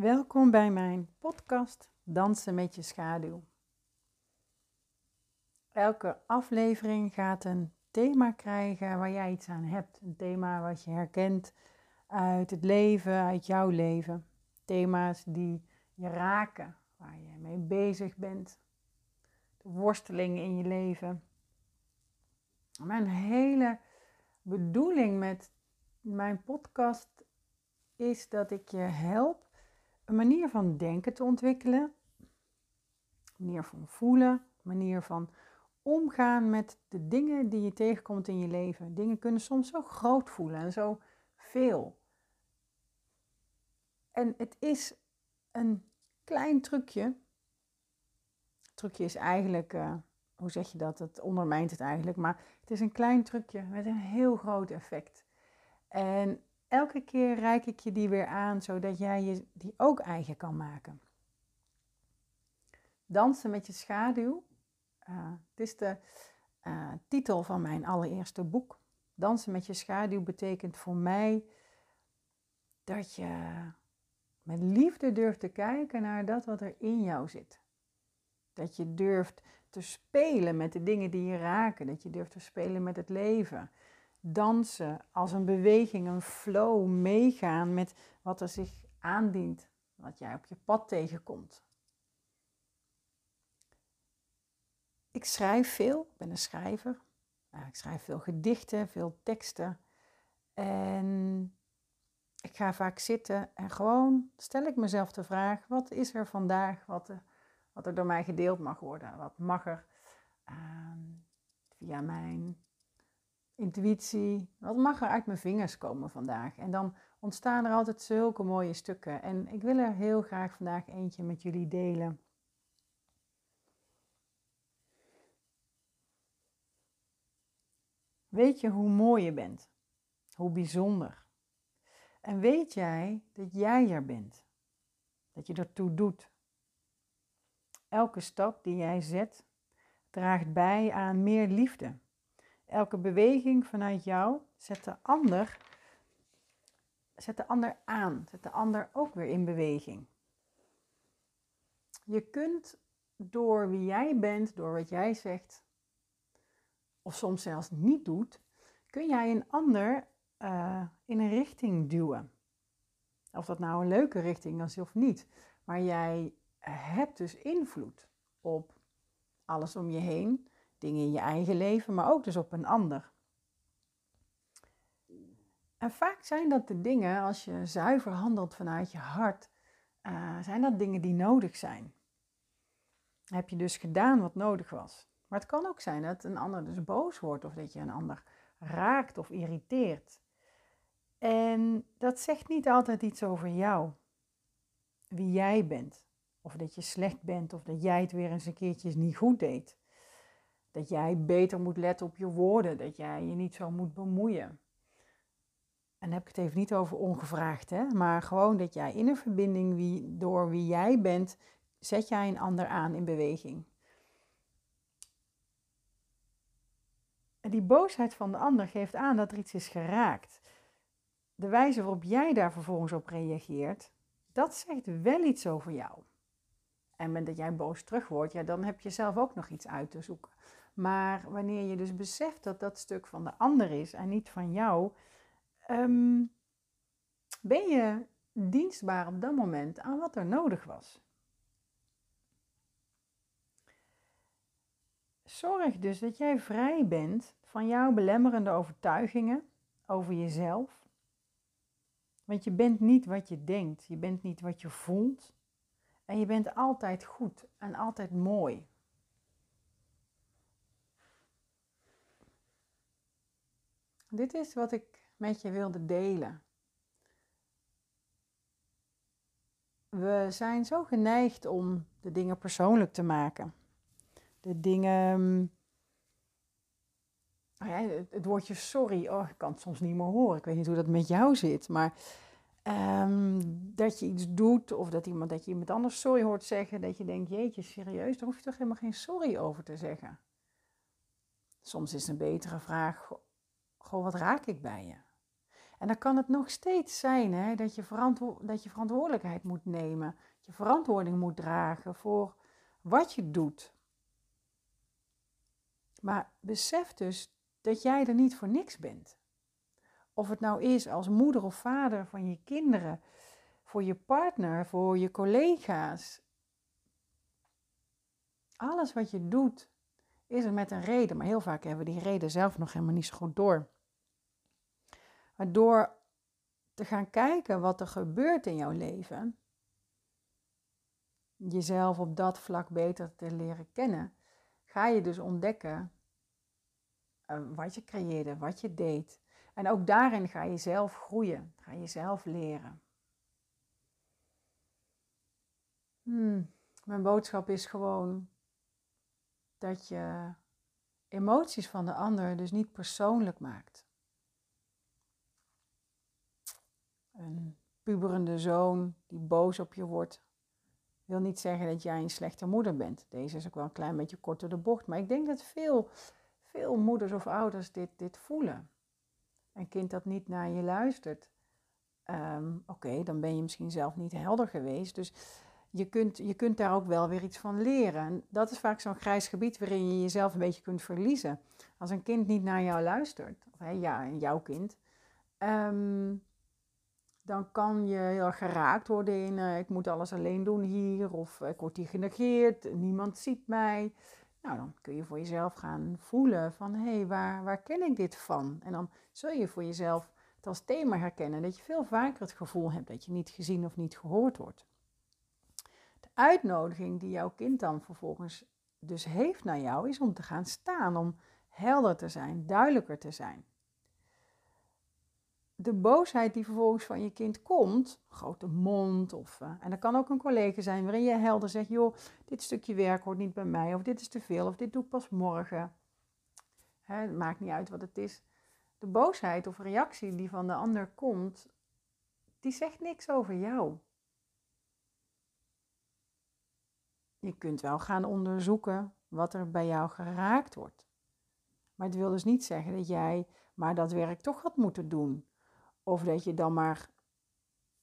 Welkom bij mijn podcast Dansen met je schaduw. Elke aflevering gaat een thema krijgen waar jij iets aan hebt. Een thema wat je herkent uit het leven, uit jouw leven. Thema's die je raken, waar je mee bezig bent. De worstelingen in je leven. Mijn hele bedoeling met mijn podcast is dat ik je help een manier van denken te ontwikkelen, een manier van voelen, een manier van omgaan met de dingen die je tegenkomt in je leven. Dingen kunnen soms zo groot voelen en zo veel. En het is een klein trucje. Het trucje is eigenlijk, uh, hoe zeg je dat? Het ondermijnt het eigenlijk, maar het is een klein trucje met een heel groot effect. En elke keer reik ik je die weer aan, zodat jij je die ook eigen kan maken. Dansen met je schaduw. Uh, het is de uh, titel van mijn allereerste boek. Dansen met je schaduw betekent voor mij dat je met liefde durft te kijken naar dat wat er in jou zit. Dat je durft te spelen met de dingen die je raken. Dat je durft te spelen met het leven dansen als een beweging, een flow, meegaan met wat er zich aandient, wat jij op je pad tegenkomt. Ik schrijf veel, ik ben een schrijver. Ik schrijf veel gedichten, veel teksten. En ik ga vaak zitten en gewoon stel ik mezelf de vraag: wat is er vandaag wat er, wat er door mij gedeeld mag worden? Wat mag er uh, via mijn intuïtie, wat mag er uit mijn vingers komen vandaag? En dan ontstaan er altijd zulke mooie stukken. En ik wil er heel graag vandaag eentje met jullie delen. Weet je hoe mooi je bent? Hoe bijzonder? En weet jij dat jij er bent? Dat je ertoe doet? Elke stap die jij zet draagt bij aan meer liefde Elke beweging vanuit jou zet de ander, zet de ander aan, zet de ander ook weer in beweging. Je kunt door wie jij bent, door wat jij zegt, of soms zelfs niet doet, kun jij een ander uh, in een richting duwen. Of dat nou een leuke richting is of niet. Maar jij hebt dus invloed op alles om je heen. Dingen in je eigen leven, maar ook dus op een ander. En vaak zijn dat de dingen, als je zuiver handelt vanuit je hart, uh, zijn dat dingen die nodig zijn. Heb je dus gedaan wat nodig was. Maar het kan ook zijn dat een ander dus boos wordt of dat je een ander raakt of irriteert. En dat zegt niet altijd iets over jou, wie jij bent. Of dat je slecht bent of dat jij het weer eens een keertje niet goed deed. Dat jij beter moet letten op je woorden, dat jij je niet zo moet bemoeien. En heb ik het even niet over ongevraagd, hè? maar gewoon dat jij in een verbinding wie, door wie jij bent, zet jij een ander aan in beweging. En die boosheid van de ander geeft aan dat er iets is geraakt. De wijze waarop jij daar vervolgens op reageert, dat zegt wel iets over jou. En met dat jij boos terug wordt, ja, dan heb je zelf ook nog iets uit te zoeken. Maar wanneer je dus beseft dat dat stuk van de ander is en niet van jou, ehm, ben je dienstbaar op dat moment aan wat er nodig was. Zorg dus dat jij vrij bent van jouw belemmerende overtuigingen over jezelf. Want je bent niet wat je denkt, je bent niet wat je voelt. En je bent altijd goed en altijd mooi. Dit is wat ik met je wilde delen. We zijn zo geneigd om de dingen persoonlijk te maken. De dingen. Nou ja, het, woordje sorry, oh, ik kan het soms niet meer horen. Ik weet niet hoe dat met jou zit. Maar um, dat je iets doet of dat, iemand, dat je iemand anders sorry hoort zeggen. Dat je denkt, jeetje, serieus, daar hoef je toch helemaal geen sorry over te zeggen. Soms is een betere vraag, Goh, wat raak ik bij je? En dan kan het nog steeds zijn hè, dat, je dat je verantwoordelijkheid moet nemen. Dat je verantwoording moet dragen voor wat je doet. Maar besef dus dat jij er niet voor niks bent. Of het nou is als moeder of vader van je kinderen, voor je partner, voor je collega's. Alles wat je doet is er met een reden, maar heel vaak hebben we die reden zelf nog helemaal niet zo goed door. Maar door te gaan kijken wat er gebeurt in jouw leven, jezelf op dat vlak beter te leren kennen, ga je dus ontdekken eh, wat je creëerde, wat je deed. En ook daarin ga je zelf groeien, ga je zelf leren. Hmm, mijn boodschap is gewoon dat je emoties van de ander dus niet persoonlijk maakt. Een puberende zoon die boos op je wordt, wil niet zeggen dat jij een slechte moeder bent. Deze is ook wel een klein beetje kort de bocht, maar ik denk dat veel, veel moeders of ouders dit, dit voelen. Een kind dat niet naar je luistert, ehm, oké, dan ben je misschien zelf niet helder geweest. Dus je kunt, je kunt daar ook wel weer iets van leren. En dat is vaak zo'n grijs gebied waarin je jezelf een beetje kunt verliezen. Als een kind niet naar jou luistert, of hè, ja, jouw kind, ehm, dan kan je heel geraakt worden in uh, ik moet alles alleen doen hier, of ik word hier genegeerd, niemand ziet mij. Nou, dan kun je voor jezelf gaan voelen van hé, hey, waar, waar ken ik dit van? En dan zul je voor jezelf het als thema herkennen dat je veel vaker het gevoel hebt dat je niet gezien of niet gehoord wordt uitnodiging die jouw kind dan vervolgens dus heeft naar jou, is om te gaan staan, om helder te zijn, duidelijker te zijn. De boosheid die vervolgens van je kind komt, grote mond, of, uh, en dat kan ook een collega zijn waarin je helder zegt, joh, dit stukje werk hoort niet bij mij, of dit is te veel, of dit doe ik pas morgen. Hè, het maakt niet uit wat het is. De boosheid of reactie die van de ander komt, die zegt niks over jou. Je kunt wel gaan onderzoeken wat er bij jou geraakt wordt. Maar het wil dus niet zeggen dat jij maar dat werk toch had moeten doen. Of dat je dan maar,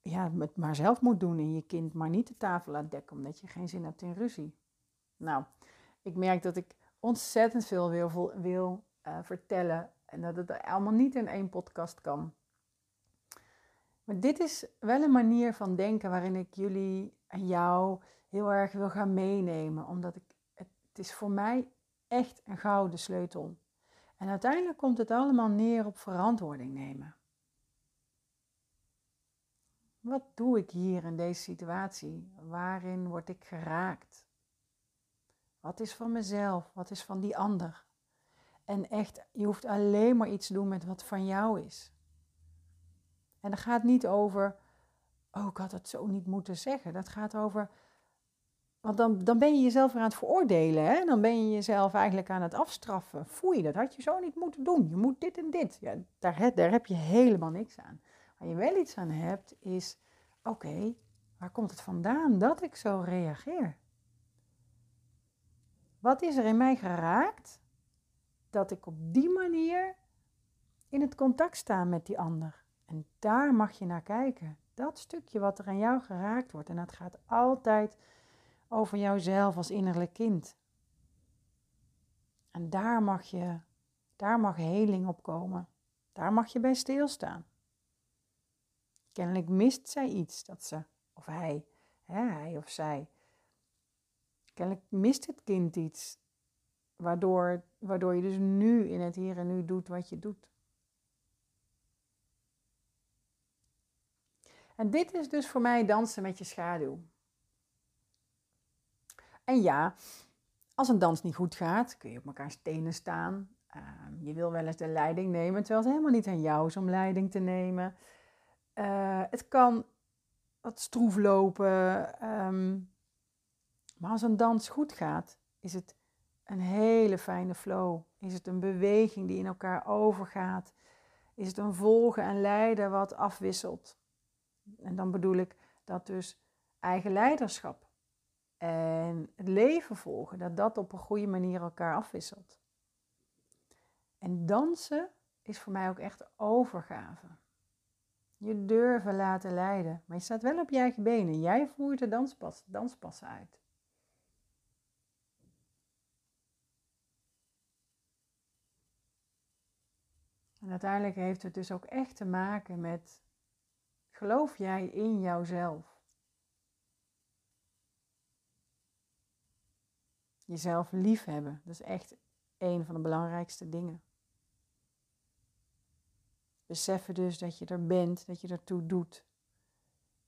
ja, het maar zelf moet doen en je kind maar niet de tafel laat dekken omdat je geen zin hebt in ruzie. Nou, ik merk dat ik ontzettend veel wil, wil uh, vertellen en dat het allemaal niet in één podcast kan. Maar dit is wel een manier van denken waarin ik jullie en jou heel erg wil gaan meenemen. Omdat ik, het, is voor mij echt een gouden sleutel. En uiteindelijk komt het allemaal neer op verantwoording nemen. Wat doe ik hier in deze situatie? Waarin word ik geraakt? Wat is van mezelf? Wat is van die ander? En echt, je hoeft alleen maar iets te doen met wat van jou is. En dat gaat niet over, oh, ik had het zo niet moeten zeggen. Dat gaat over, want dan, dan ben je jezelf aan het veroordelen. Hè? Dan ben je jezelf eigenlijk aan het afstraffen. Foei, dat had je zo niet moeten doen. Je moet dit en dit. Ja, daar, daar heb je helemaal niks aan. Waar je wel iets aan hebt, is: oké, waar komt het vandaan dat ik zo reageer? Wat is er in mij geraakt dat ik op die manier in het contact sta met die ander? En daar mag je naar kijken. Dat stukje wat er aan jou geraakt wordt. En dat gaat altijd over jouzelf als innerlijk kind. En daar mag je, daar mag heling op komen. Daar mag je bij stilstaan. Kennelijk mist zij iets dat ze, of hij, hè, hij of zij. Kennelijk mist het kind iets, waardoor, waardoor je dus nu in het hier en nu doet wat je doet. En dit is dus voor mij dansen met je schaduw. En ja, als een dans niet goed gaat, kun je op elkaar tenen staan. Ehm, je wil wel eens de leiding nemen, terwijl het helemaal niet aan jou is om leiding te nemen. Uh, het kan wat stroef lopen. Ehm, maar als een dans goed gaat, is het een hele fijne flow. Is het een beweging die in elkaar overgaat? Is het een volgen en leiden wat afwisselt? En dan bedoel ik dat dus eigen leiderschap en het leven volgen, dat dat op een goede manier elkaar afwisselt. En dansen is voor mij ook echt overgave. Je durven laten leiden. Maar je staat wel op je eigen benen. Jij voert de danspas, danspassen uit. En uiteindelijk heeft het dus ook echt te maken met, geloof jij in jouzelf? Jezelf liefhebben, dat is echt een van de belangrijkste dingen. Beseffen dus dat je er bent, dat je ertoe doet.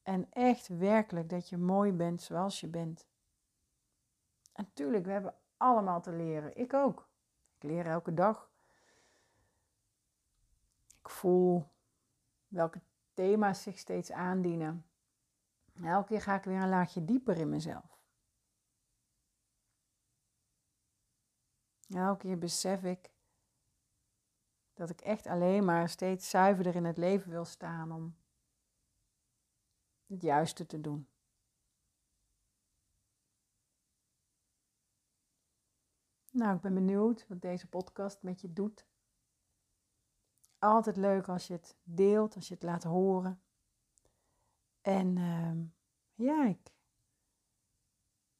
En echt werkelijk dat je mooi bent zoals je bent. En we hebben allemaal te leren. Ik ook. Ik leer elke dag. Ik voel welke thema's zich steeds aandienen. Elke keer ga ik weer een laagje dieper in mezelf. Elke keer besef ik dat ik echt alleen maar steeds zuiverder in het leven wil staan om het juiste te doen. Nou, ik ben benieuwd wat deze podcast met je doet. Altijd leuk als je het deelt, als je het laat horen. En uh, ja, ik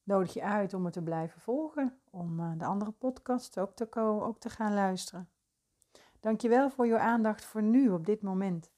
nodig je uit om het te blijven volgen, om uh, de andere podcasts ook te, ook te gaan luisteren. Dankjewel voor je aandacht voor nu op dit moment.